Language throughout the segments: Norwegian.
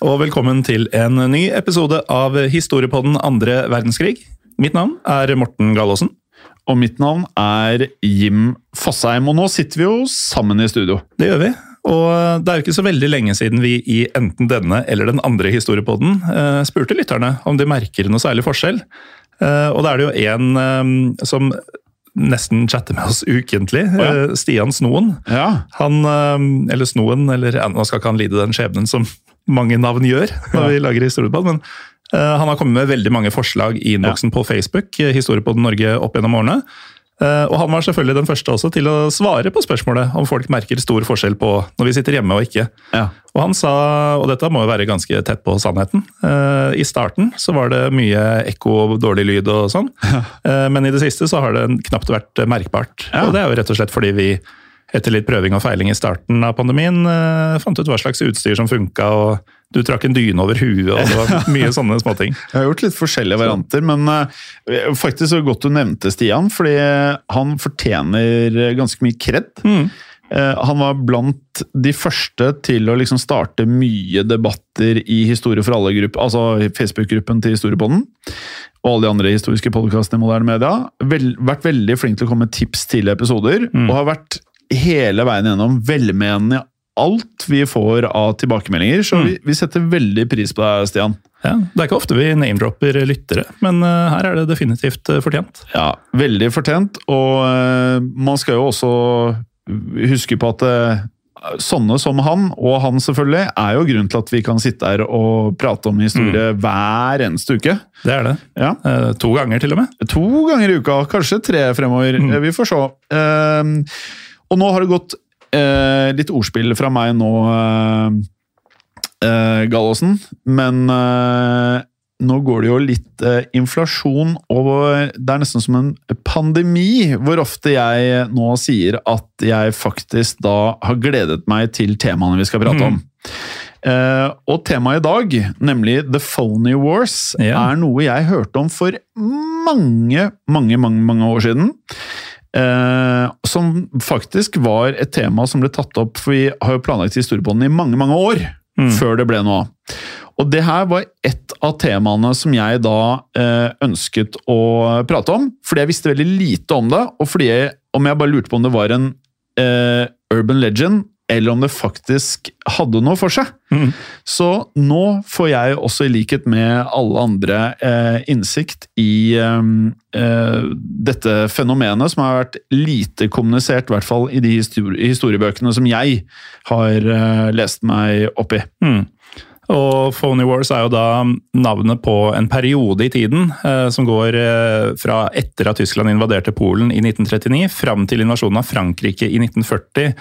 Og velkommen til en ny episode av Historiepodden andre verdenskrig. Mitt navn er Morten Gallaasen. Og mitt navn er Jim Fosheim, og nå sitter vi jo sammen i studio. Det gjør vi. Og det er jo ikke så veldig lenge siden vi i enten denne eller den andre historiepodden eh, spurte lytterne om de merker noe særlig forskjell. Eh, og da er det jo en eh, som nesten chatter med oss ukentlig, ja. eh, Stian Snoen. Ja, Han, eller Snoen, eller ja, nå skal ikke han lide den skjebnen som mange navn gjør når vi lager historiepod, men eh, han har kommet med veldig mange forslag i innboksen på Facebook, eh, Historiepodden Norge opp gjennom årene. Eh, og han var selvfølgelig den første også til å svare på spørsmålet om folk merker stor forskjell på når vi sitter hjemme og ikke. ja. Og han sa, og dette må jo være ganske tett på sannheten, i starten så var det mye ekko og dårlig lyd og sånn, ja. men i det siste så har det knapt vært merkbart. Ja. Og det er jo rett og slett fordi vi etter litt prøving og feiling i starten av pandemien eh, fant ut hva slags utstyr som funka, og du trakk en dyne over huet, og det var mye sånne småting. Jeg har gjort litt forskjellige varianter, men eh, faktisk så godt du nevnte Stian, fordi han fortjener ganske mye kred. Eh, han var blant de første til å liksom starte mye debatter i Historie for alle-gruppen, altså Facebook-gruppen til Historiepodden. Og alle de andre historiske podkastene i moderne media. Vel, vært veldig flink til å komme med tips til episoder, og har vært hele veien gjennom velmenende alt vi får av tilbakemeldinger. Så vi, vi setter veldig pris på deg, Stian. Ja, det er ikke ofte vi name-dropper lyttere, men uh, her er det definitivt uh, fortjent. Ja, veldig fortjent. Og uh, man skal jo også huske på at sånne som han, og han selvfølgelig, er jo grunnen til at vi kan sitte her og prate om historie hver eneste uke. Det er det. Ja, To ganger til og med. To ganger i uka, kanskje tre fremover. Mm. Vi får se. Eh, og nå har det gått eh, litt ordspill fra meg nå, eh, eh, Gallosen, men eh, nå går det jo litt eh, inflasjon, og det er nesten som en pandemi, hvor ofte jeg nå sier at jeg faktisk da har gledet meg til temaene vi skal prate om. Eh, og temaet i dag, nemlig The Phony Wars, Ja. er noe jeg hørte om for mange, mange, mange, mange år siden. Eh, som faktisk var et tema som ble tatt opp, for vi har jo planlagt historiebåndene i mange, mange år før det ble noe av. Og det her var ett av temaene som jeg da eh, ønsket å prate om, fordi jeg visste veldig lite om det, og fordi jeg, om jeg bare lurte på om det var en eh, urban legend, eller om det faktisk hadde noe for seg. Så nå får jeg også, i likhet med alle andre, eh, innsikt i eh, eh, dette fenomenet, som har vært lite kommunisert, i hvert fall i de histori historiebøkene som jeg har eh, lest meg opp i. Mm. Og Phony Wars er jo da navnet på en periode i tiden eh, som går eh, fra etter at Tyskland invaderte Polen i 1939, fram til invasjonen av Frankrike i 1940.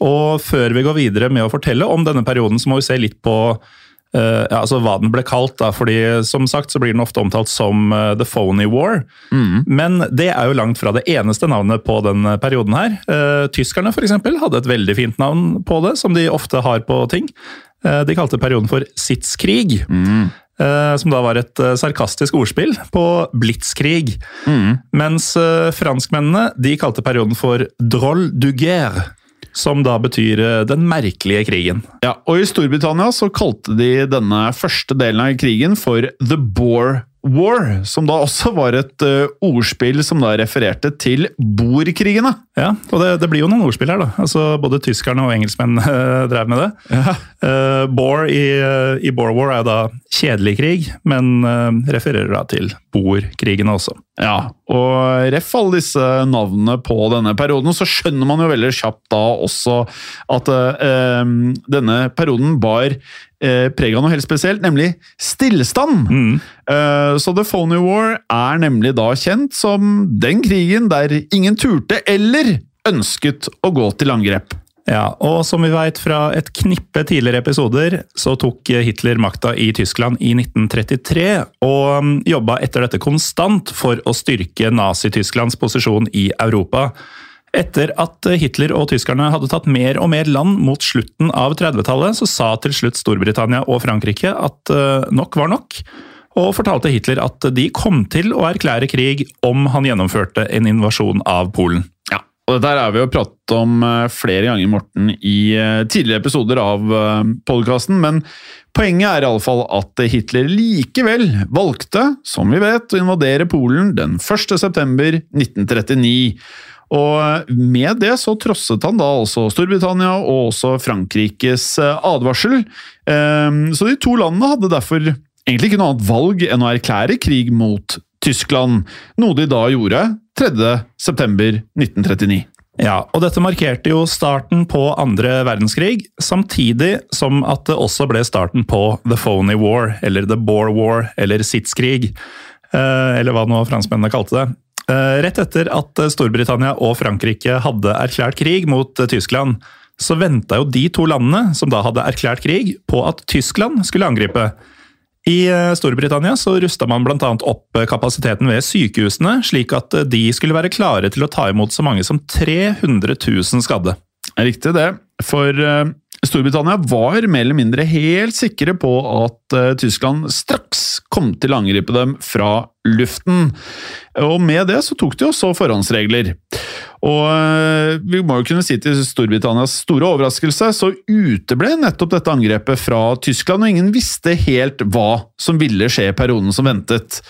Og før vi går videre med å fortelle om denne perioden, så må vi se litt på Uh, ja, altså hva den ble kalt. Da, fordi som sagt så blir den ofte omtalt som uh, The Phony War. Men det er jo langt fra det eneste navnet på den perioden her. Uh, tyskerne for eksempel, hadde et veldig fint navn på det, som de ofte har på ting. Uh, de kalte perioden for Sitzkrig. eh, Som da var et sarkastisk ordspill på blitzkrig. Mens eh, franskmennene de kalte perioden for droll du guerre. Som da betyr eh, den merkelige krigen. Ja, og I Storbritannia så kalte de denne første delen av krigen for The Boer War, som da også var et uh, ordspill som da refererte til borkrigene. Ja, og det, det blir jo noen ordspill her, da. Altså, både tyskerne og engelskmenn uh, drev med det. Eh, Boer i, uh, i Boer War er da kjedelig krig, men refererer da til borkrigene også. Ja, og ref alle disse navnene på denne perioden, så skjønner man jo veldig kjapt da også at denne perioden bar preg av noe helt spesielt, nemlig stillstand. Mm. så The Phony War er nemlig da kjent som den krigen der ingen turte eller ønsket å gå til angrep. Ja, og som vi vet fra et knippe tidligere episoder, så tok Hitler makta i Tyskland i 1933, og mm, jobba etter dette konstant for å styrke Nazi-Tysklands posisjon i Europa. Etter at Hitler og tyskerne hadde tatt mer og mer land mot slutten av 30-tallet, så sa til slutt Storbritannia og Frankrike at eh, nok var nok, og fortalte Hitler at de kom til å erklære krig om han gjennomførte en invasjon av Polen. Ja, og dette er vi jo pratet om eh, flere ganger, Morten, i eh, tidligere episoder av podkasten, men poenget er iallfall at Hitler likevel valgte, som vi vet, å invadere Polen den 1. september 1939. Og med det så trosset han da også Storbritannia og også Frankrikes eh, advarsel. Ehm, Så de to landene hadde derfor egentlig ikke noe annet valg enn å erklære krig mot Tyskland, noe de da gjorde 3. september 1939. Ja, og dette markerte jo starten på andre verdenskrig, samtidig som at det også ble starten på The Phony War, eller The Boer War, eller Sitzkrig, eh, eller hva nå franskmennene kalte det. Eh, Rett etter at Storbritannia og Frankrike hadde erklært krig mot eh, Tyskland, så venta jo de to landene, som da hadde erklært krig, på at Tyskland skulle angripe. I eh, Storbritannia så rusta man bl.a. opp kapasiteten ved sykehusene, slik at de skulle være klare til å ta imot så mange som 300 000 skadde. Riktig det, for Storbritannia var mer eller mindre helt sikre på at eh, Tyskland straks kom til å angripe dem fra luften. Og med det så tok de også forhåndsregler. Og eh, vi må jo kunne si til Storbritannias store overraskelse, så uteble nettopp dette angrepet fra Tyskland, og ingen visste helt hva som ville skje i perioden som ventet.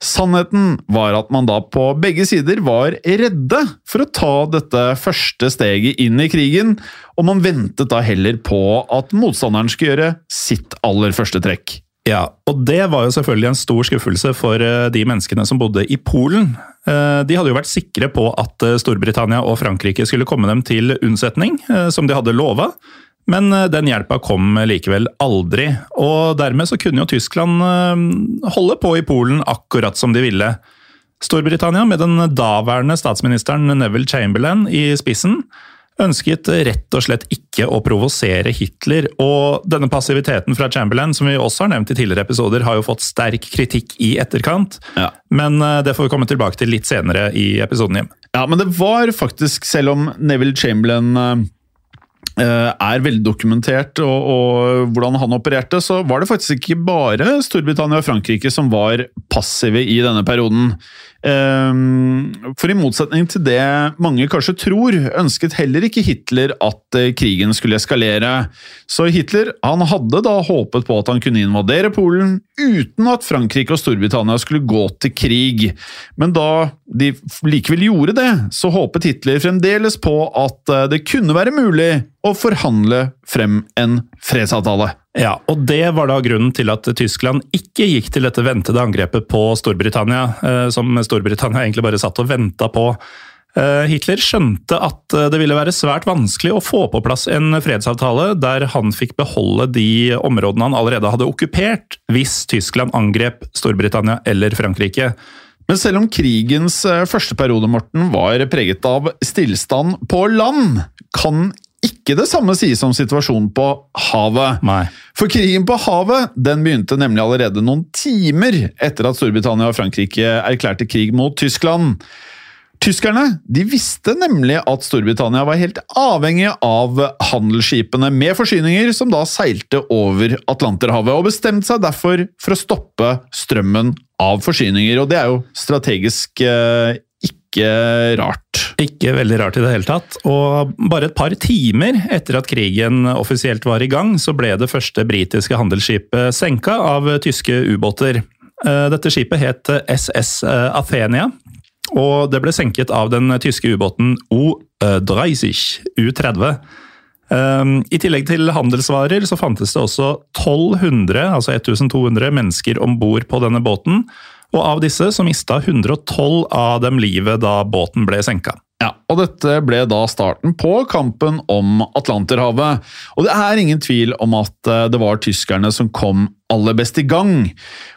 Sannheten var at man da på begge sider var redde for å ta dette første steget inn i krigen, og man ventet da heller på at motstanderen skulle gjøre sitt aller første trekk. Ja, og det var jo selvfølgelig en stor skuffelse for eh, de menneskene som bodde i Polen. Eh, De hadde jo vært sikre på at eh, Storbritannia og Frankrike skulle komme dem til unnsetning, som de hadde lova. Men eh, den hjelpa kom likevel aldri, og dermed så kunne jo Tyskland eh, holde på i Polen akkurat som de ville. Storbritannia, med den daværende statsministeren Neville Chamberlain i spissen, ønsket rett og slett ikke å provosere Hitler, og denne passiviteten fra Chamberlain, som vi også har nevnt i tidligere episoder, har jo fått sterk kritikk i etterkant, Ja. men eh, det får vi komme tilbake til litt senere i episoden, Jim. Ja, men det var faktisk, selv om Neville Chamberlain er veldokumentert og, og hvordan han opererte, så var det faktisk ikke bare Storbritannia og Frankrike som var passive i denne perioden. Eh, For i motsetning til det mange kanskje tror, ønsket heller ikke Hitler at eh, krigen skulle eskalere. Så Hitler han hadde da håpet på at han kunne invadere Polen uten at Frankrike og Storbritannia skulle gå til krig. Men da de likevel gjorde det, så håpet Hitler fremdeles på at eh, det kunne være mulig å forhandle frem en fredsavtale. Ja, og det var da grunnen til at Tyskland ikke gikk til dette ventede angrepet på Storbritannia, eh, som Storbritannia egentlig bare satt og venta på. Eh, Hitler skjønte at eh, det ville være svært vanskelig å få på plass en fredsavtale der han fikk beholde de områdene han allerede hadde okkupert, hvis Tyskland angrep Storbritannia eller Frankrike. Men selv om krigens første periode Morten, var preget av stillstand på land, kan ikke det samme sies om situasjonen på havet. Nei. For krigen på havet den begynte nemlig allerede noen timer etter at Storbritannia og Frankrike erklærte krig mot Tyskland. Tyskerne de visste nemlig at Storbritannia var helt avhengig av handelsskipene med forsyninger som da seilte over Atlanterhavet, og bestemte seg derfor for å stoppe strømmen av forsyninger. Og det er jo strategisk eh, ikke rart. Ikke veldig rart i det hele tatt. Og bare et par timer etter at krigen offisielt var i gang, så ble det første britiske handelsskipet senka av tyske ubåter. Eh, Dette skipet het SS Athenia, og det ble senket av den tyske ubåten O-30 U-30. Um, I tillegg til handelsvarer så fantes det også 1200, altså 1200 mennesker om bord på denne båten. Og av disse så mista 112 av dem livet da båten ble senka. Ja, og dette ble da starten på kampen om Atlanterhavet. Og det er ingen tvil om at eh, det var tyskerne som kom aller best i gang.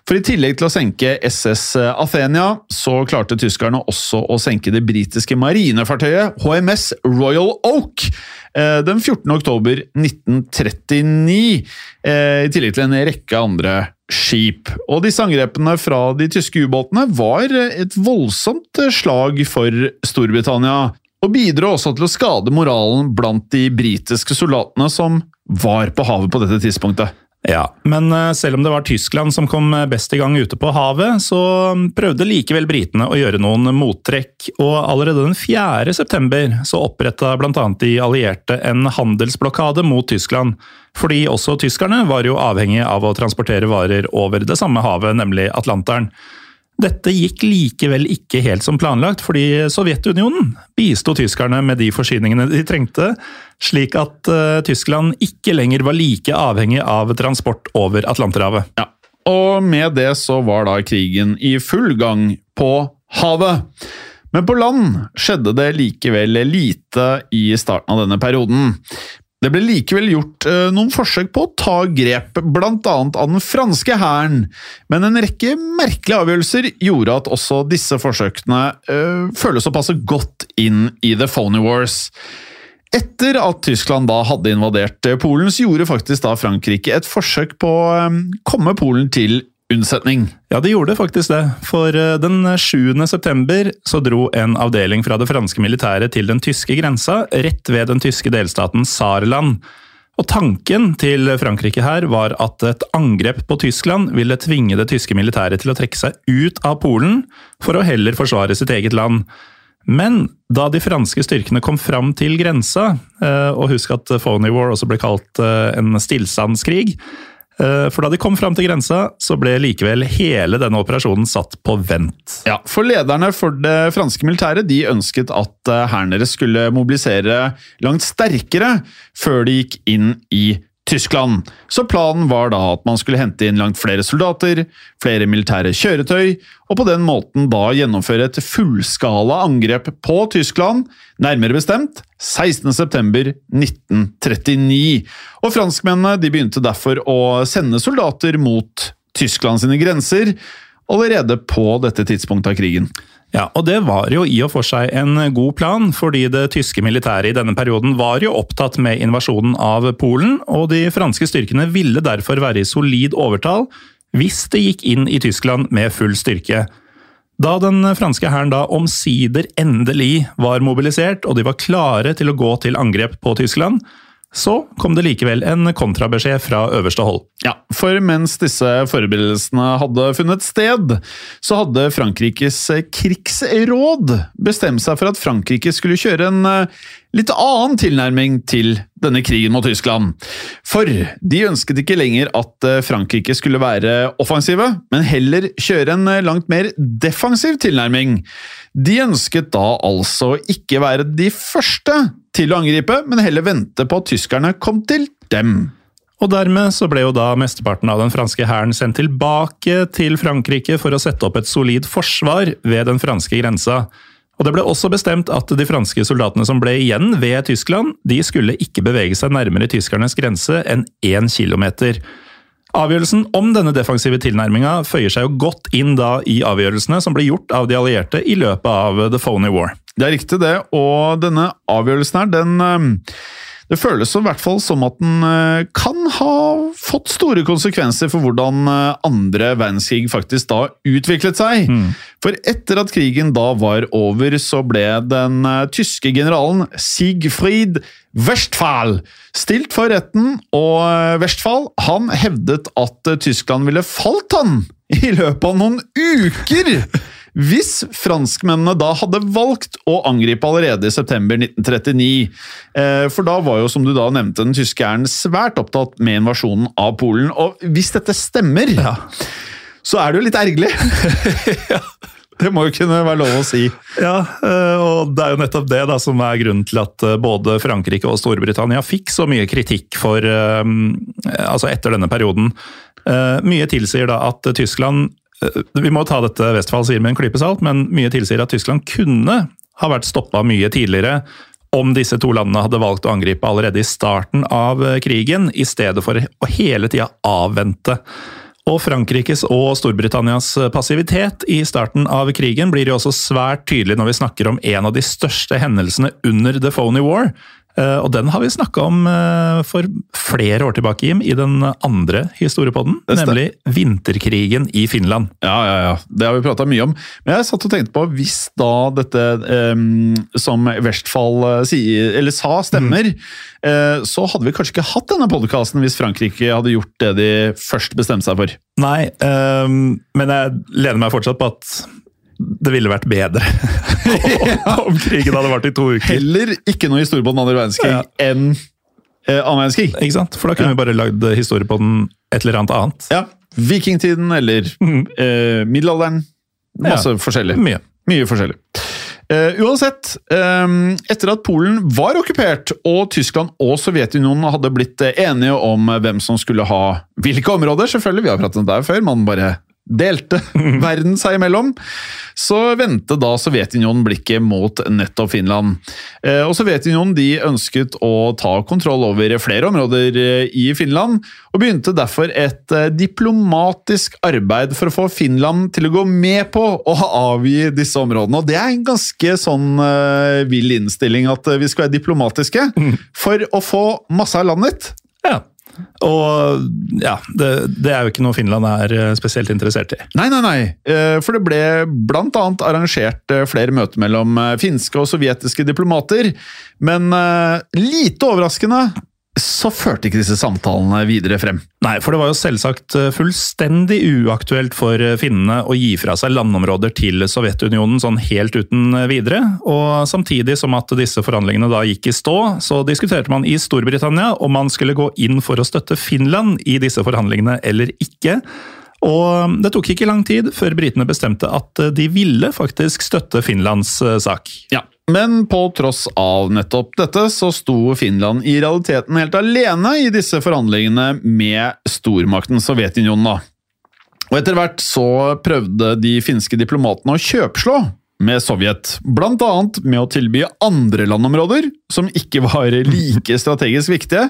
For i tillegg til å senke SS Athenia, så klarte tyskerne også å senke det britiske marinefartøyet HMS Royal Oak eh, den 14. oktober 1939, eh, i tillegg til en rekke andre skip. Og disse angrepene fra de tyske ubåtene var et voldsomt slag for Storbritannia, og bidro også til å skade moralen blant de britiske soldatene som var på havet på dette tidspunktet. Ja, men eh, selv om det var Tyskland som kom best i gang ute på havet, så prøvde likevel britene å gjøre noen mottrekk, og allerede den 4. september så oppretta bl.a. de allierte en handelsblokade mot Tyskland. Fordi også tyskerne var jo avhengige av å transportere varer over det samme havet, nemlig Atlanteren. Dette gikk likevel ikke helt som planlagt, fordi Sovjetunionen bisto tyskerne med de forsyningene de trengte, slik at uh, Tyskland ikke lenger var like avhengig av transport over Atlanterhavet. Ja, og med det så var da krigen i full gang på havet. Men på land skjedde det likevel lite i starten av denne perioden. Det ble likevel gjort eh, noen forsøk på å ta grep, annet av den franske hæren, men en rekke merkelige avgjørelser gjorde at også disse forsøkene eh, føles å passe godt inn i The Phony Wars. Etter at Tyskland da hadde invadert eh, Polen, så gjorde faktisk da Frankrike et forsøk på å eh, komme Polen til unnsetning. Ja, de gjorde faktisk det. For eh, den 7. september så dro en avdeling fra det franske militæret til den tyske grensa, rett ved den tyske delstaten Saarland. Og Tanken til Frankrike her var at et angrep på Tyskland ville tvinge det tyske militæret til å trekke seg ut av Polen, for å heller forsvare sitt eget land. Men da de franske styrkene kom fram til grensa, eh, og husk at Phony War også ble kalt eh, en stillstandskrig, for da de kom fram til grensa, så ble likevel hele denne operasjonen satt på vent. Ja, For lederne for det franske militæret de ønsket at eh, hæren deres skulle mobilisere langt sterkere før de gikk inn i Tyskland. Så planen var da at man skulle hente inn langt flere soldater, flere militære kjøretøy, og på den måten da gjennomføre et fullskala angrep på Tyskland, nærmere bestemt 16.9.1939. Og franskmennene de begynte derfor å sende soldater mot Tyskland sine grenser, allerede på dette tidspunktet av krigen. Ja, og det var jo i og for seg en god plan, fordi det tyske militæret i denne perioden var jo opptatt med invasjonen av Polen, og de franske styrkene ville derfor være i solid overtall hvis det gikk inn i Tyskland med full styrke. Da den franske hæren da omsider endelig var mobilisert, og de var klare til å gå til angrep på Tyskland, så kom det likevel en kontrabeskjed fra øverste hold. Ja, for mens disse forberedelsene hadde funnet sted, så hadde Frankrikes krigsråd bestemt seg for at Frankrike skulle kjøre en eh, litt annen tilnærming til denne krigen mot Tyskland. For de ønsket ikke lenger at eh, Frankrike skulle være offensive, men heller kjøre en eh, langt mer defensiv tilnærming. De ønsket da altså ikke være de første til å angripe, men heller vente på at tyskerne kom til dem. Og dermed så ble jo da mesteparten av den franske hæren sendt tilbake til Frankrike for å sette opp et solid forsvar ved den franske grensa. Og Det ble også bestemt at de franske soldatene som ble igjen ved Tyskland, de skulle ikke bevege seg nærmere tyskernes grense enn én kilometer. Avgjørelsen om denne defensive tilnærminga føyer seg jo godt inn da i avgjørelsene som ble gjort av de allierte i løpet av The Phony War. Det er riktig, det. Og denne avgjørelsen her, den eh, Det føles i hvert fall som at den eh, kan ha fått store konsekvenser for hvordan eh, andre verdenskrig faktisk da utviklet seg. For etter at krigen da var over, så ble den eh, tyske generalen Siegfried Westphal stilt for retten, og Westphal han hevdet at Tyskland ville falt han i løpet av noen uker! Hvis franskmennene da hadde valgt å angripe allerede i september 1939. Eh, For da var jo, som du da nevnte, den tyske hæren svært opptatt med invasjonen av Polen. Og hvis dette stemmer, så er det jo litt ergerlig! Det må jo kunne være lov å si. Ja, eh, og det er jo nettopp det da, som er grunnen til at eh, både Frankrike og Storbritannia fikk så mye kritikk for Altså etter denne perioden. Mye tilsier da at Tyskland Vi må ta dette Westfall sier med en klype salt, men mye tilsier at Tyskland kunne ha vært stoppa mye tidligere om disse to landene hadde valgt å angripe allerede i starten av eh, krigen, i stedet for å hele tida avvente. Og Frankrikes og Storbritannias passivitet i starten av krigen blir jo også svært tydelig når vi snakker om en av de største hendelsene under The Phony War. Eh, Og den har vi snakka om eh, for flere år tilbake, Jim, i den andre historiepodden. Nemlig vinterkrigen i Finland. Ja, ja, ja. Det har vi prata mye om. Men jeg satt og tenkte på, hvis da dette um, som sier, eller sa, stemmer, eh, så hadde vi kanskje ikke hatt denne podkasten hvis Frankrike hadde gjort det de først bestemte seg for. Nei, um, men jeg lener meg fortsatt på at det ville vært bedre om krigen hadde vart i to uker. Heller ikke noe historie på den andre verdenskrig Ja. enn eh, annen verdenskrig. Ikke sant? For da kunne vi bare lagd historie på den et eller annet annet. Ja. Vikingtiden eller eh, middelalderen. Masse Ja. forskjellig. Mye. Mye forskjellig. Uh, uansett, um, etter at Polen var okkupert og Tyskland og Sovjetunionen hadde blitt eh, enige om hvem som skulle ha hvilke områder, selvfølgelig, vi har pratet om det før, man bare delte verden seg imellom, så vendte da Sovjetunionen blikket mot nettopp Finland. Eh, og Sovjetunionen de ønsket å ta kontroll over flere områder eh, i Finland, og begynte derfor et eh, diplomatisk arbeid for å få Finland til å gå med på å avgi disse områdene. Og det er en ganske sånn vill innstilling at vi skal være diplomatiske for å få masse av landet. Ja. Og ja, det, det er jo ikke noe Finland er eh, spesielt interessert i. Nei, nei, nei. Eh, For det ble annet arrangert eh, flere møter mellom finske og sovjetiske diplomater. Men lite overraskende så førte ikke disse samtalene videre frem. Nei, for det var jo selvsagt eh, fullstendig uaktuelt for eh, finnene å gi fra seg landområder til Sovjetunionen sånn helt uten eh, videre. Og samtidig som at disse forhandlingene da gikk i stå, så diskuterte man i Storbritannia om man skulle gå inn for å støtte Finland i disse forhandlingene eller ikke. Og det tok ikke lang tid før britene bestemte at de ville faktisk støtte Finlands sak. Ja, Men på tross av nettopp dette, så sto Finland i realiteten helt alene i disse forhandlingene med stormakten Sovjetunionen. da. Og etter hvert så prøvde de finske diplomatene å kjøpslå med Sovjet, blant annet med å tilby andre landområder som ikke var like strategisk viktige.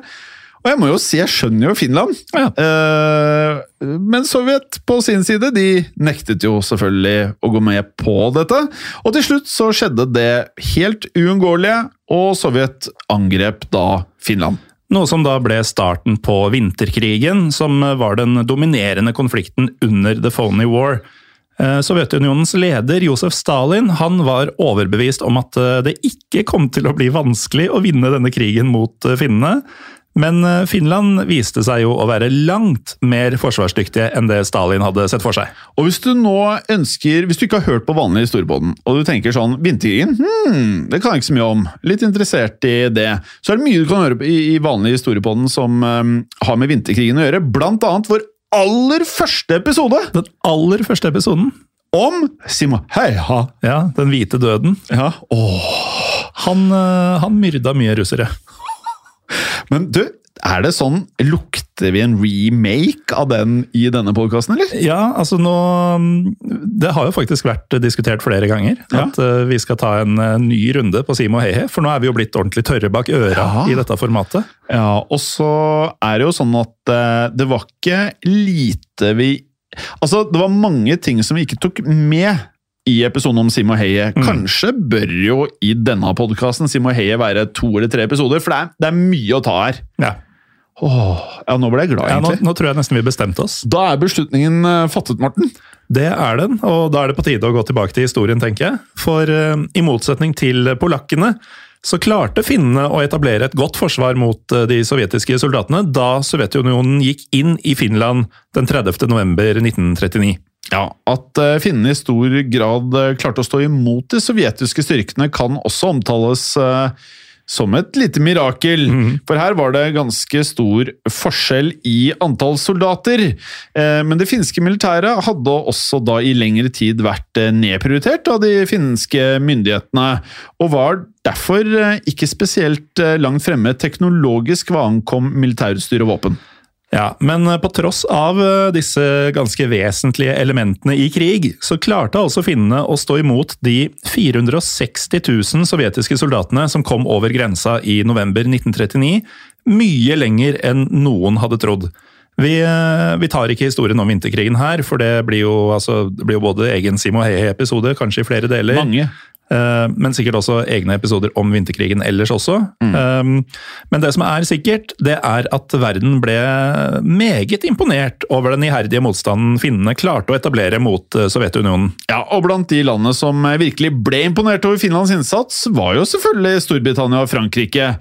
Og jeg må jo si, jeg skjønner jo Finland. Eh, men Sovjet på sin side, de nektet jo selvfølgelig å gå med på dette. Og til slutt så skjedde det helt uunngåelige, og Sovjet angrep da Finland. Noe som da ble starten på vinterkrigen, som var den dominerende konflikten under The Phony War. Eh, Sovjetunionens leder Josef Stalin han var overbevist om at eh, det ikke kom til å bli vanskelig å vinne denne krigen mot eh, finnene. Men eh, Finland viste seg jo å være langt mer forsvarsdyktige enn det Stalin hadde sett for seg. Og hvis du nå ønsker, hvis du ikke har hørt på vanlig historiebåten, og du tenker sånn Vinterkrigen, hmm, det kan jeg ikke så mye om. Litt interessert i det. Så er det mye du kan høre på i, i vanlig historiebåten som um, har med vinterkrigen å gjøre. Blant annet vår aller første episode Den aller første episoden, om Simo Heiha. ja, Den hvite døden, Ja, åh. han, eh, han myrda mye russere. Men du, er det sånn Lukter vi en remake av den i denne podkasten, eller? Ja, altså nå Det har jo faktisk vært diskutert flere ganger. Ja. At eh, vi skal ta en eh, ny runde på Simo Heihe. For nå er vi jo blitt ordentlig tørre bak øra Ja. i dette formatet. Ja, og så er det jo sånn at eh, det var ikke lite vi Altså, det var mange ting som vi ikke tok med i episoden om Simo Heie. Kanskje bør jo i denne podkasten Simo Heie være to eller tre episoder, for det er, det er mye å ta her. Ja. Åh, ja, nå ble jeg glad, Ja, nå, egentlig. nå tror jeg nesten vi bestemte oss. Da er beslutningen eh, fattet, Morten. Det er den, og da er det på tide å gå tilbake til historien, tenker jeg. For uh, i motsetning til polakkene, så klarte finnene å etablere et godt forsvar mot uh, de sovjetiske soldatene da Sovjetunionen gikk inn i Finland den 30. november 1939. Ja, At eh, finnene i stor grad eh, klarte å stå imot de sovjetiske styrkene, kan også omtales eh, som et lite mirakel. For her var det ganske stor forskjell i antall soldater. Men det finske militæret hadde også da i lengre tid vært nedprioritert av de finske myndighetene, og var derfor ikke spesielt langt fremme teknologisk hva ankom militærutstyr og våpen. Ja, Men eh, på tross av eh, disse ganske vesentlige elementene i krig, så klarte altså finnene å stå imot de 460 000 sovjetiske soldatene som kom over grensa i november 1939, mye lenger enn noen hadde trodd. Vi, eh, vi tar ikke historien om vinterkrigen her, for det blir jo, altså, det blir jo både egen Simo Hehe-episode, kanskje i flere deler. Mange. Eh, Men sikkert også egne episoder om vinterkrigen ellers også. Mm. Men det som er sikkert, det er at verden ble meget imponert over den iherdige motstanden finnene klarte å etablere mot eh, Sovjetunionen. Ja, og blant de landene som virkelig ble imponert over Finlands innsats, var jo selvfølgelig Storbritannia og Frankrike.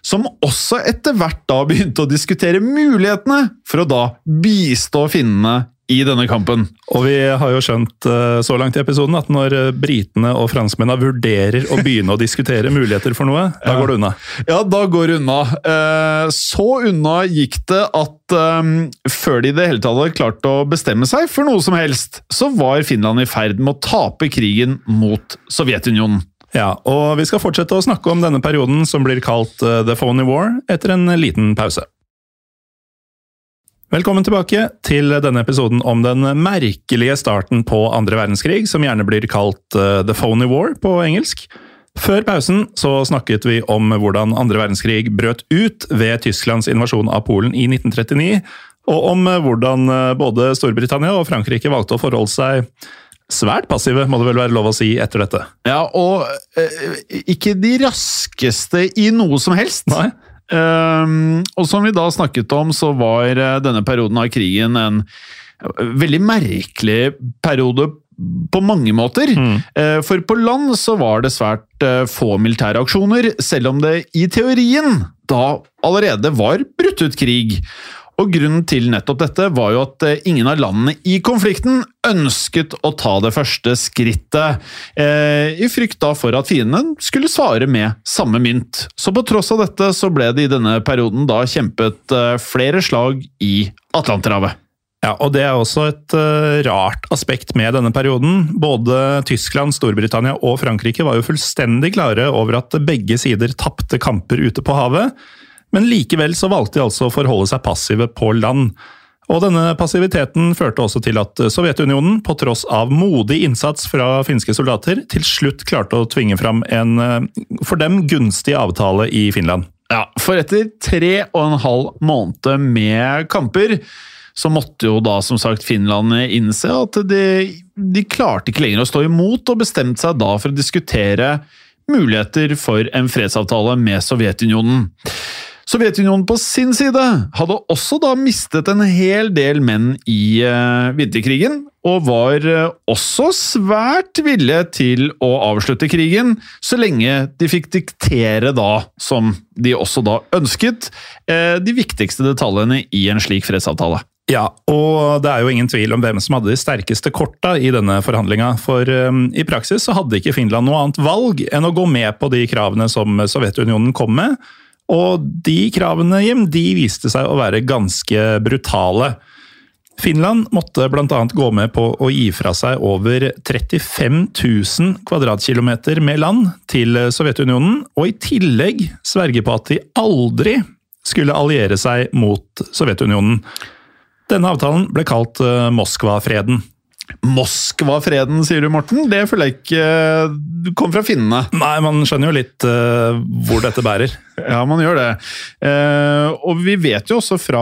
Som også etter hvert da begynte å diskutere mulighetene for å da bistå finnene i denne kampen. Og vi har jo skjønt eh, så langt i episoden at når eh, britene og franskmennene vurderer å begynne å diskutere muligheter for noe, da går det unna. Ja, da går det unna. Eh, Så unna gikk det at før de i det hele tatt hadde klart å bestemme seg for noe som helst, så var Finland i ferd med å tape krigen mot Sovjetunionen. Ja, og vi skal fortsette å snakke om denne perioden som blir kalt The Phony War, etter en liten pause. Velkommen tilbake til denne episoden om den merkelige starten på andre verdenskrig, som gjerne blir kalt eh, The Phony War på engelsk. Før pausen så snakket vi om hvordan andre verdenskrig brøt ut ved Tysklands invasjon av Polen i 1939, og om eh, hvordan eh, både Storbritannia og Frankrike valgte å forholde seg svært passive, må det vel være lov å si, etter dette. Ja, og eh, ikke de raskeste i noe som helst. Nei? Ehm, og som vi da snakket om, så var eh, denne perioden av krigen en eh, veldig merkelig periode på mange måter. Eh, For på land så var det svært få militære aksjoner, selv om det i teorien da allerede var brutt ut krig. Og Grunnen til nettopp dette var jo at eh, ingen av landene i konflikten ønsket å ta det første skrittet, eh, i frykt da for at fienden skulle svare med samme mynt. Så på tross av dette så ble det i denne perioden da kjempet eh, flere slag i Atlanterhavet. Ja, og det er også et uh, rart aspekt med denne perioden. Både Tyskland, Storbritannia og Frankrike var jo fullstendig klare over at begge sider tapte kamper ute på havet, men likevel så valgte de altså å forholde seg passive på land. Og denne passiviteten førte også til at Sovjetunionen, på tross av modig innsats fra finske soldater, til slutt klarte å tvinge fram en eh, for dem gunstig avtale i Finland. Ja, for etter tre og en halv måned med kamper, så måtte jo da som sagt Finland innse at de, de klarte ikke lenger å stå imot, og bestemte seg da for å diskutere muligheter for en fredsavtale med Sovjetunionen. Sovjetunionen på sin side hadde også da mistet en hel del menn i uh, vinterkrigen, og var uh, også svært villige til å avslutte krigen, så lenge de fikk diktere da, som de også da ønsket, uh, de viktigste detaljene i en slik fredsavtale. Ja, og det er jo ingen tvil om hvem som hadde de sterkeste korta i denne forhandlinga. For um, i praksis så hadde ikke Finland noe annet valg enn å gå med på de kravene som Sovjetunionen kom med. Og de kravene, Jim, de viste seg å være ganske brutale. Finland måtte bl.a. gå med på å gi fra seg over 35 000 kvadratkilometer med land til Sovjetunionen, og i tillegg sverge på at de aldri skulle alliere seg mot Sovjetunionen. Denne avtalen ble kalt eh, Moskva-freden. Moskva-freden, sier du, Morten? Det føler jeg ikke eh, du kom fra finnene. Nei, man skjønner jo litt uh, hvor dette bærer. Ja, man gjør det. Uh, og vi vet jo også fra,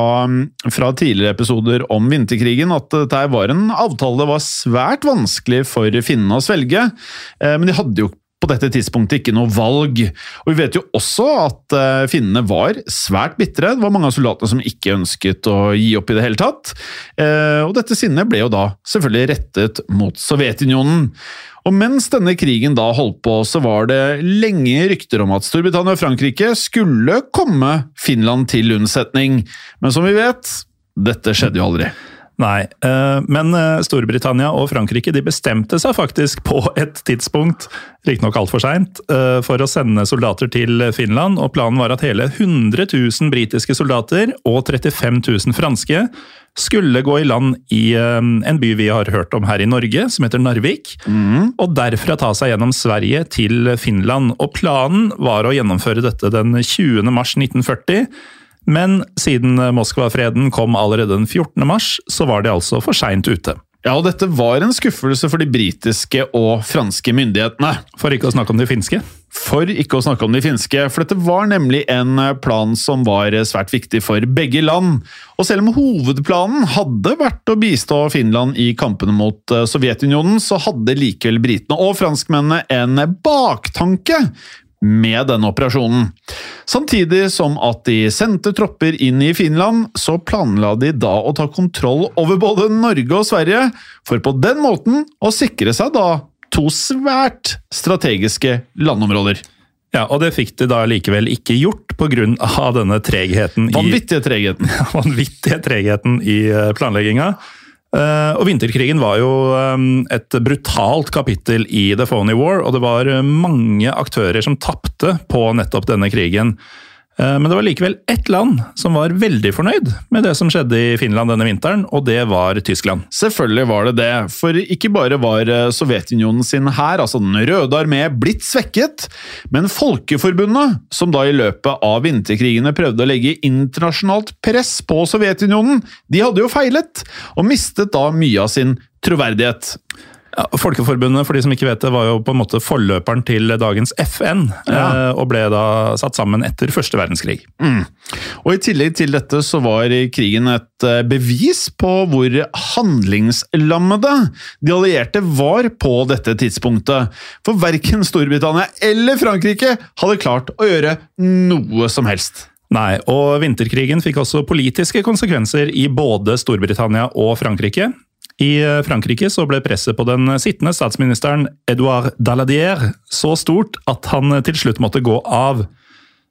fra tidligere episoder om vinterkrigen at dette var en avtale det var svært vanskelig for finnene å svelge. Uh, men de hadde jo på dette tidspunktet ikke noe valg. Og Vi vet jo også at eh, finnene var svært bitre. Det var mange av soldatene som ikke ønsket å gi opp i det hele tatt. Eh, Og dette sinnet ble jo da selvfølgelig rettet mot Sovjetunionen. Og mens denne krigen da holdt på, så var det lenge rykter om at Storbritannia og Frankrike skulle komme Finland til unnsetning. Men som vi vet, dette skjedde jo aldri. Nei, eh, men eh, Storbritannia og Frankrike de bestemte seg faktisk på et tidspunkt, riktignok altfor seint, eh, for å sende soldater til Finland. og Planen var at hele 100 000 britiske soldater og 35 000 franske skulle gå i land i en by vi har hørt om her i Norge, som heter Narvik. Og derfra ta seg gjennom Sverige til Finland. Og Planen var å gjennomføre dette den 20. mars 1940. Men siden Moskva-freden kom allerede den 14. mars, så var de altså for seint ute. Ja, og dette var en skuffelse for de britiske og franske myndighetene. For ikke å snakke om de finske. For ikke å snakke om de finske, for dette var nemlig en plan som var svært viktig for begge land. Og selv om hovedplanen hadde vært å bistå Finland i kampene mot eh, Sovjetunionen, så hadde likevel britene og franskmennene en baktanke med denne operasjonen. Samtidig som at de sendte tropper inn i Finland, så planla de da å ta kontroll over både Norge og Sverige, for på den måten å sikre seg da to svært strategiske landområder. Ja, og det fikk de da likevel ikke gjort pga. denne tregheten i Vanvittige tregheten. vanvittige tregheten i eh, planlegginga. Eh, Og vinterkrigen var jo eh, et brutalt kapittel i The Phony War, og det var eh, mange aktører som tapte på nettopp denne krigen. Eh, Men det var likevel ett land som var veldig fornøyd med det som skjedde i Finland denne vinteren, og det var Tyskland. Selvfølgelig var det det, for ikke bare var eh, Sovjetunionen sin hær, altså Den røde armé, blitt svekket, men Folkeforbundet, som da i løpet av vinterkrigene prøvde å legge internasjonalt press på Sovjetunionen, de hadde jo feilet, og mistet da mye av sin troverdighet. Ja, Folkeforbundet for de som ikke vet det, var jo på en måte forløperen til dagens FN, Ja. eh, og ble da satt sammen etter første verdenskrig. Og I tillegg til dette så var krigen et eh, bevis på hvor handlingslammede de allierte var på dette tidspunktet. For verken Storbritannia eller Frankrike hadde klart å gjøre noe som helst. Nei, og vinterkrigen fikk også politiske konsekvenser i både Storbritannia og Frankrike. I eh, Frankrike så ble presset på den sittende statsministeren Edouard Daladier så stort at han til slutt måtte gå av.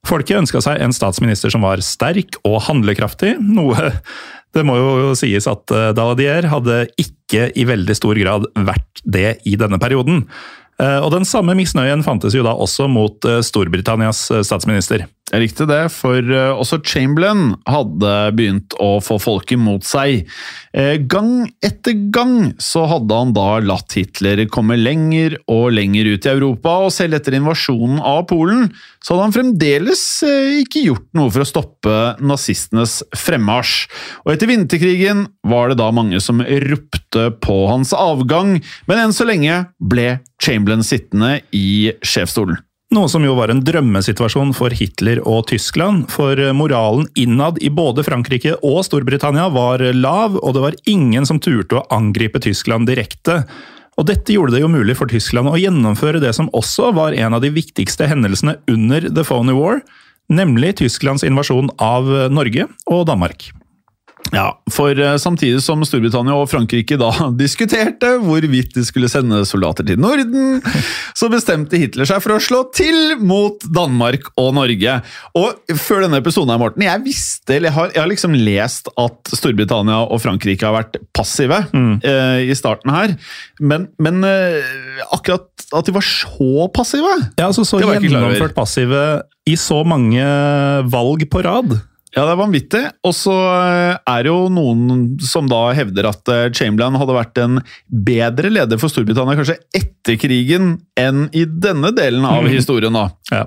Folket ønska seg en statsminister som var sterk og handlekraftig, noe det må jo sies at eh, Daladier hadde ikke i veldig stor grad vært det i denne perioden. Eh, Og den samme misnøyen fantes jo da også mot eh, Storbritannias eh, statsminister. Det likte det, for eh, også Chamberlain hadde begynt å få folket mot seg. Eh, Gang etter gang så hadde han da latt Hitler komme lenger og lenger ut i Europa, og selv etter invasjonen av Polen så hadde han fremdeles eh, ikke gjort noe for å stoppe nazistenes fremmarsj. Og etter vinterkrigen var det da mange som ropte på hans avgang, men enn så lenge ble Chamberlain sittende i sjefsstolen. Noe som jo var en drømmesituasjon for Hitler og Tyskland, for moralen innad i både Frankrike og Storbritannia var lav, og det var ingen som turte å angripe Tyskland direkte. Og dette gjorde det jo mulig for Tyskland å gjennomføre det som også var en av de viktigste hendelsene under The Phony War, nemlig Tysklands invasjon av Norge og Danmark. Ja, for eh, samtidig som Storbritannia og Frankrike da diskuterte hvorvidt de skulle sende soldater til Norden, så bestemte Hitler seg for å slå til mot Danmark og Norge. Og før denne episoden her, Morten, jeg visste, eller jeg har, jeg har liksom lest at Storbritannia og Frankrike har vært passive eh, i starten her, men, men eh, akkurat at de var så passive Ja, altså Så gjennomført passive i så mange valg på rad. Ja, det er vanvittig. Og så eh, er det jo noen som da hevder at eh, Chamberlain hadde vært en bedre leder for Storbritannia kanskje etter krigen enn i denne delen av historien. da. Ja.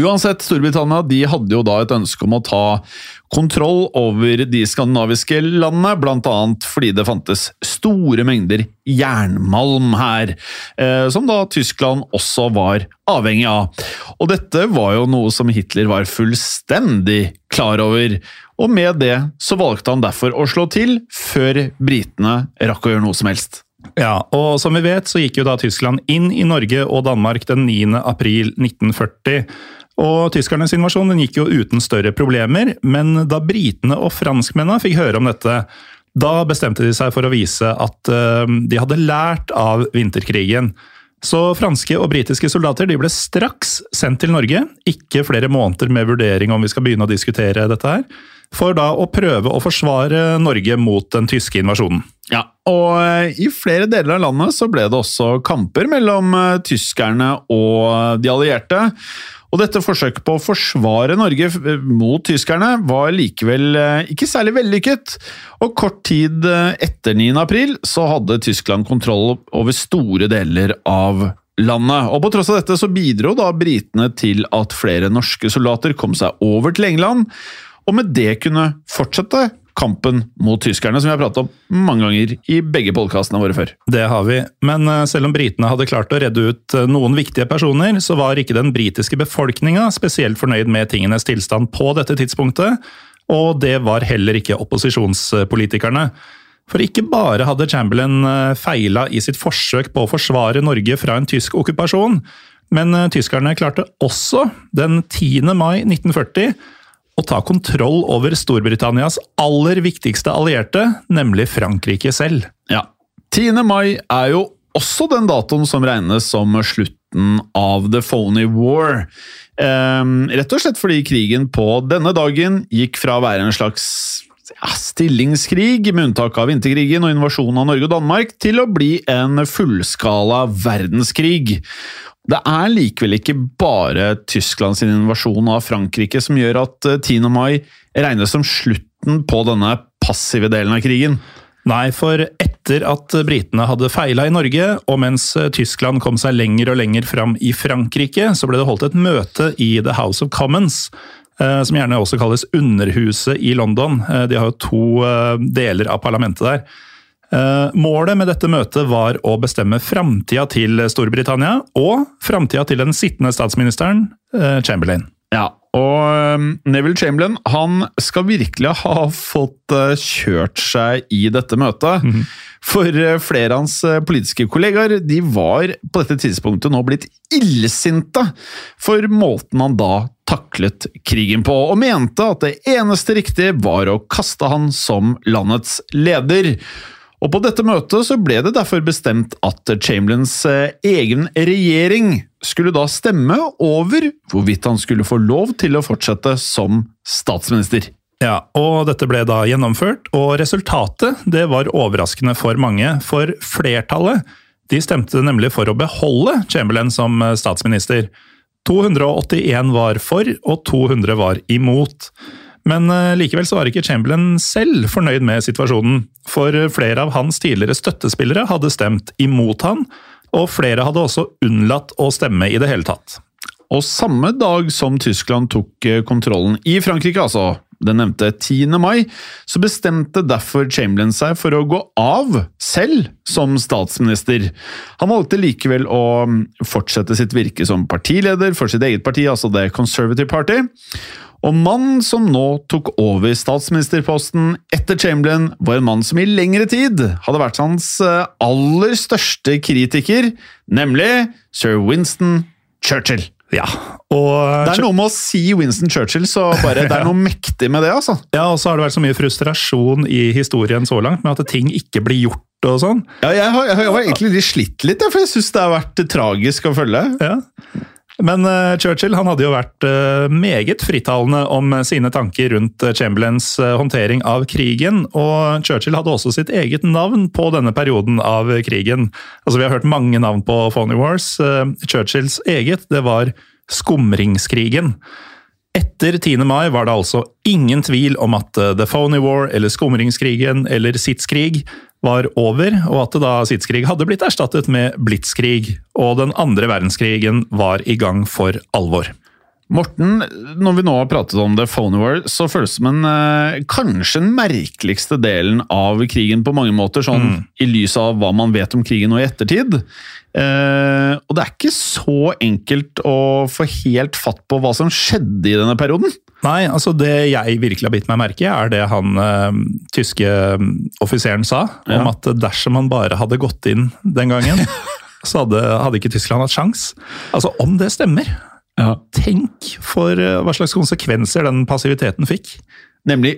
Uansett, Storbritannia de hadde jo da et ønske om å ta kontroll over de skandinaviske landene, annet fordi det fantes store mengder jernmalm her, eh, som da Tyskland også var avhengig av. Og dette var jo noe som Hitler var fullstendig klar over, og med det så valgte han derfor å slå til før britene rakk å gjøre noe som helst. Ja, og som vi vet så gikk jo da Tyskland inn i Norge og Danmark den 9. april 1940. Og tyskernes invasjon den gikk jo uten større problemer, men da britene og franskmennene fikk høre om dette, da bestemte de seg for å vise at eh, de hadde lært av vinterkrigen. Så franske og britiske soldater de ble straks sendt til Norge, ikke flere måneder med vurdering om vi skal begynne å diskutere dette her, for da å prøve å forsvare Norge mot den tyske invasjonen. Ja, og eh, i flere deler av landet så ble det også kamper mellom eh, tyskerne og de allierte. Og dette forsøket på å forsvare Norge eh, mot tyskerne var likevel ikke særlig vellykket. Og kort tid etter 9. april så hadde Tyskland kontroll over store deler av landet. Og på tross av dette så bidro da britene til at flere norske soldater kom seg over til England, og med det kunne fortsette kampen mot tyskerne, som vi har pratet om mange ganger i begge podkastene våre før. Det har vi, men eh, selv om britene hadde klart å redde ut eh, noen viktige personer, så var ikke den britiske befolkninga spesielt fornøyd med tingenes tilstand på dette tidspunktet, og det var heller ikke opposisjonspolitikerne. For ikke bare hadde Chamberlain eh, feila i sitt forsøk på å forsvare Norge fra en tysk okkupasjon, men tyskerne klarte også, den 10. mai 1940, å ta kontroll over Storbritannias aller viktigste allierte, nemlig Frankrike selv. Ja. 10. mai er jo også den datoen som regnes som slutten av The Phony War. Um, rett og slett fordi krigen på denne dagen gikk fra å være en slags ja, stillingskrig, med unntak av vinterkrigen og invasjonen av Norge og Danmark, til å bli en fullskala verdenskrig. Det er likevel ikke bare Tysklands invasjon av Frankrike som gjør at 10. Eh, mai regnes som slutten på denne passive delen av krigen. Nei, for etter at britene hadde feila i Norge, og mens Tyskland kom seg lenger og lenger fram i Frankrike, så ble det holdt et møte i The House of Commons, som gjerne også kalles Underhuset i London. De har jo to deler av parlamentet der. Eh, målet med dette møtet var å bestemme framtida til Storbritannia og framtida til den sittende statsministeren eh, Chamberlain. Ja, og eh, Neville Chamberlain han skal virkelig ha fått kjørt seg i dette møtet. Mm -hmm. For flere av hans politiske kollegaer de var på dette tidspunktet nå blitt illsinte for måten han da taklet krigen på, og mente at det eneste riktige var å kaste han som landets leder. Og På dette møtet så ble det derfor bestemt at Chamberlains eh, egen regjering skulle da stemme over hvorvidt han skulle få lov til å fortsette som statsminister. Ja, og dette ble da gjennomført, og resultatet det var overraskende for mange. For flertallet de stemte nemlig for å beholde Chamberlain som eh, statsminister. 281 var for, og 200 var imot. Men eh, likevel så var ikke Chamberlain selv fornøyd med situasjonen, for flere av hans tidligere støttespillere hadde stemt imot han, og flere hadde også unnlatt å stemme i det hele tatt. Og samme dag som Tyskland tok eh, kontrollen i Frankrike, altså den nevnte 10. mai, så bestemte derfor Chamberlain seg for å gå av selv som statsminister. Han valgte likevel å mm, fortsette sitt virke som partileder for sitt eget parti, altså The Conservative Party. Og mannen som nå tok over statsministerposten etter Chamberlain, var en mann som i lengre tid hadde vært hans eh, aller største kritiker, nemlig sir Winston Churchill. Ja, og... Det er noe med å si Winston Churchill, så bare, det er noe mektig med det. altså. Ja, og så har det vært så mye frustrasjon i historien så langt med at ting ikke blir gjort. og sånn. Ja, jeg har, jeg har egentlig slitt litt, for jeg syns det har vært tragisk å følge. Ja. Men uh, Churchill han hadde jo vært uh, meget frittalende om sine tanker rundt uh, Chamberlains håndtering av krigen, og Churchill hadde også sitt eget navn på denne perioden av krigen. Altså, Vi har hørt mange navn på Phony Wars. Churchills eget det var skumringskrigen. Etter 10. mai var det altså ingen tvil om at The Phony War eller skumringskrigen eller Sitzkrig var over, og at det da Sitzkrig hadde blitt erstattet med blitskrig, og den andre verdenskrigen var i gang for alvor. Morten, når vi nå har pratet om The Phony War, så føles det som en, eh, kanskje den merkeligste delen av krigen på mange måter, sånn i lys av hva man vet om krigen nå i ettertid. Eh, og det er ikke så enkelt å få helt fatt på hva som skjedde i denne perioden. Nei, altså det jeg virkelig har bitt meg merke i, er det han eh, tyske eh, offiseren sa, om at dersom han bare hadde gått inn den gangen, så hadde, hadde ikke Tyskland hatt sjans. Altså, om det stemmer, tenk for hva slags konsekvenser den passiviteten fikk. Nemlig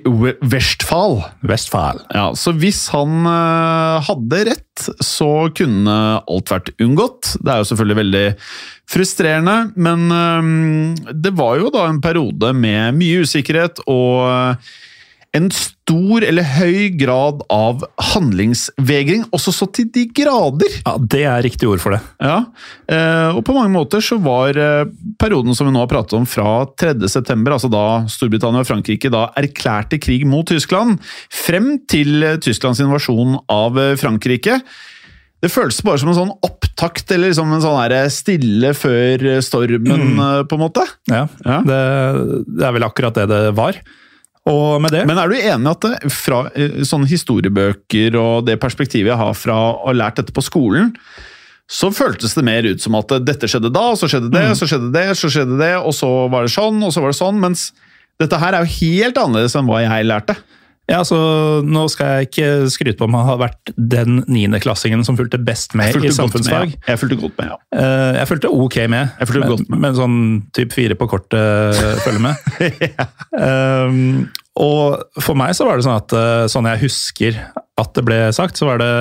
Westfall. Westphal. Ja, så hvis han eh, hadde rett, så kunne alt vært unngått. Det er jo selvfølgelig veldig frustrerende, men eh, det var jo da en periode med mye usikkerhet og eh, en stor eller høy grad av handlingsvegring, også så til de grader. Ja, Det er riktig ord for det. Ja, eh, og på mange måter så var eh, perioden som vi nå har pratet om fra 3. september, altså da Storbritannia og Frankrike da erklærte krig mot Tyskland, frem til eh, Tysklands invasjon av Frankrike. Det føltes bare som en sånn opptakt, eller liksom en sånn stille før stormen, mm. på en måte. Ja, Ja. Det, det er vel akkurat det det var. Og med det Men er du enig at det, fra eh, sånne historiebøker og det perspektivet jeg har fra å ha lært dette på skolen, så føltes det mer ut som at dette skjedde da, og så skjedde det, så skjedde det, så skjedde det, og så var det sånn, og så var det sånn, mens dette her er jo helt annerledes enn hva jeg lærte. Ja, så Nå skal jeg ikke skryte på om han har vært den niendeklassingen som fulgte best med fulgte i samfunnsfag. ja. Jeg fulgte godt med, ja. Eh, Jeg fulgte ok med, Jeg fulgte men, godt med. men sånn typ fire på kortet følger med. um, og for meg så var det sånn at eh, sånn jeg husker at det ble sagt, så var det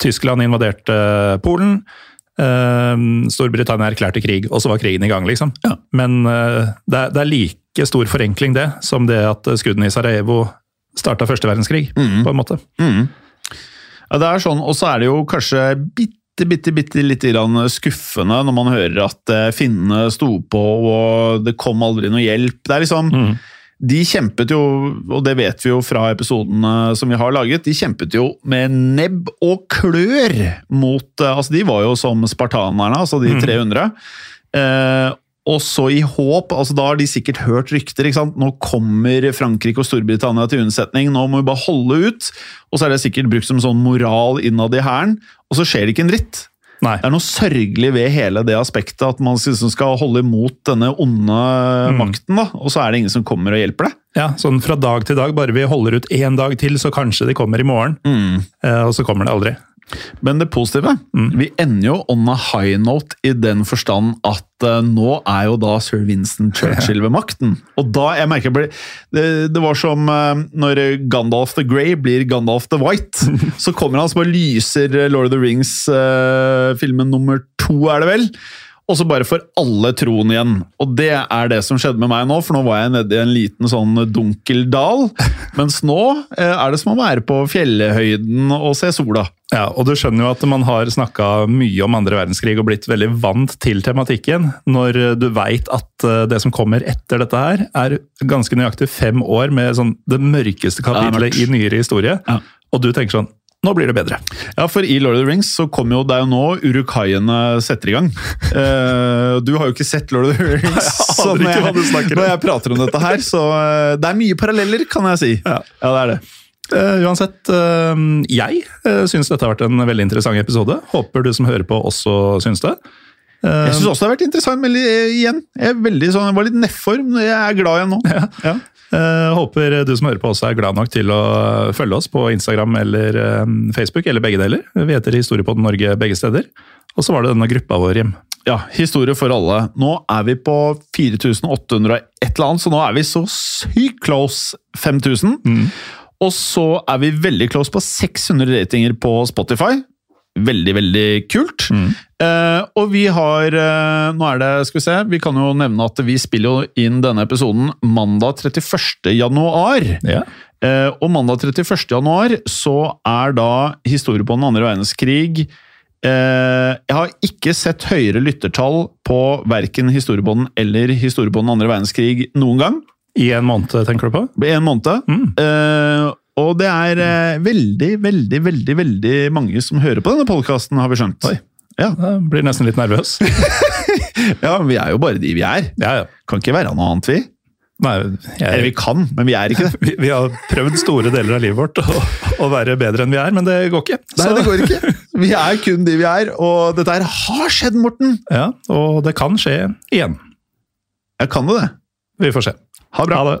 Tyskland invaderte Polen. um, Storbritannia erklærte krig, og så var krigen i gang, liksom. Men eh, det, er, det er like stor forenkling det, som det at skuddene i Sarajevo starta første verdenskrig, på en måte. Mm. Ja, det er sånn, og så er det jo kanskje bitte, bitte, bitte litt grann skuffende når man hører at eh, finnene sto på og det kom aldri noe hjelp. Det er liksom, De kjempet jo, og det vet vi jo fra episodene som vi har laget, de kjempet jo med nebb og klør mot eh, Altså, de var jo som spartanerne, altså de 300. Eh, og så i håp, altså da har de sikkert hørt rykter. ikke sant? Nå kommer Frankrike og Storbritannia til unnsetning, nå må vi bare holde ut. Og så er det sikkert brukt som sånn moral innad i hæren, og så skjer det ikke en dritt. Nei. Det er noe sørgelig ved hele det aspektet, at man skal holde imot denne onde makten, da, og så er det ingen som kommer og hjelper deg. Ja, sånn fra dag til dag. Bare vi holder ut én dag til, så kanskje de kommer i morgen. Eh, og så kommer det aldri. Men det positive, vi ender jo on a high note i den forstand at uh, nå er jo da sir Winston Churchill ved makten. Og da, jeg merker det, det var som uh, når Gandalf the Grey blir Gandalf the White. så kommer han som bare lyser Lord of the Rings-filmen nummer to, er det vel? Og så bare får alle troen igjen. Og det er det som skjedde med meg nå, for nå var jeg nede i en liten sånn dunkel dal. Mens nå eh, er det som å være på fjellhøyden og se sola. Ja, og du skjønner jo at man har snakka mye om andre verdenskrig og blitt veldig vant til tematikken, når du veit at eh, det som kommer etter dette her, er ganske nøyaktig fem år med sånn det mørkeste Ja, det kapitlet i nyere historie. Ja. Og du tenker sånn Nå blir det bedre. Ja, for i Lord of the Rings så kommer jo det er jo nå urukaiene setter i gang. Uh, du har jo ikke sett Lord of the Rings, så når jeg, om. når jeg prater om dette her, så uh, det er mye paralleller, kan jeg si. Ja. det er det. Uh, uansett, jeg uh, syns dette har vært en veldig interessant episode. Håper du som hører på også syns det. Jeg syns også det har vært interessant, men igjen, jeg, sånn, jeg var litt nedfor, men jeg er glad igjen nå. Ja. Ja. Eh, håper du som hører på også er glad nok til å følge oss på Instagram eller eh, Facebook, eller begge deler. Vi heter Historiepodden Norge begge steder. Og så var det denne gruppa vår, Jim. Ja, historie for alle. Nå er vi på 4800 og et eller annet, så nå er vi så sykt close 5000. Og så er vi veldig close på 600 ratinger på Spotify. Veldig, veldig kult. Eh, og vi har uh, Nå er det, skal vi se, vi kan jo nevne at vi spiller jo inn denne episoden mandag 31. januar. Ja. Uh, og mandag 31. januar så er da historie på den andre verdenskrig Jeg har ikke sett høyere lyttertall på verken historiebånden eller historie på den andre verdenskrig noen gang. I en måned, tenker du på? I en måned. Mm. Og det er veldig, veldig, veldig veldig mange som hører på denne podkasten, har vi skjønt. Oi. Ja. Jeg blir nesten litt nervøs. ja, men vi er jo bare de vi er. Ja, ja. Kan ikke være noe annet, vi. Nei, Eller vi kan, men vi er ikke det. vi, vi har prøvd store deler av livet vårt å, å være bedre enn vi er, men det går ikke. Nei, det går ikke. Vi er kun de vi er, og dette her har skjedd, Morten! Ja, og det kan skje igjen. Ja, kan det det. Vi får se. Ha bra. Ha det.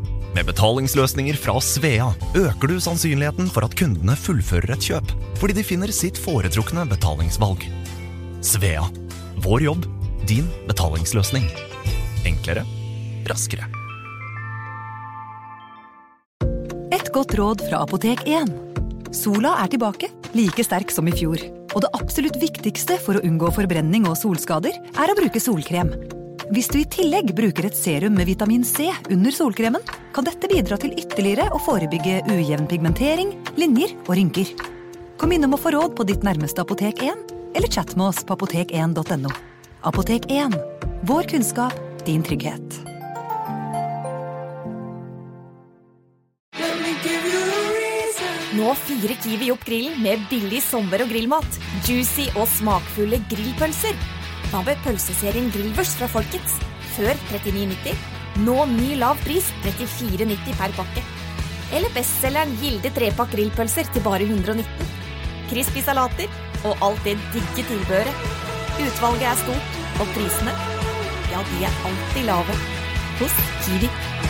Med betalingsløsninger fra Svea øker du sannsynligheten for at kundene fullfører et kjøp, fordi de finner sitt foretrukne betalingsvalg. Svea vår jobb, din betalingsløsning. Enklere, raskere. Et godt råd fra Apotek 1. Sola er tilbake, like sterk som i fjor. Og det absolutt viktigste for å unngå forbrenning og solskader, er å bruke solkrem. Hvis du i tillegg bruker et serum med vitamin C under solkremen, kan dette bidra til ytterligere å forebygge ujevn pigmentering, linjer og rynker. Kom innom og få råd på ditt nærmeste Apotek 1, eller chat med oss på apotek1.no. Apotek 1. Vår kunnskap, din trygghet. Nå fyrer Kiwi opp grillen med billig sommer- og grillmat. Juicy og smakfulle grillpølser. Med pølseserien Grillvers fra Folkets? Før 39,90. Nå ny lav pris 34,90 per pakke. Eller bestselgeren Gilde trepakk grillpølser til bare 119. Crispy salater og alt det digge tilbehøret. Utvalget er stort, og prisene, ja, de er alltid lave. Hos Kiwi.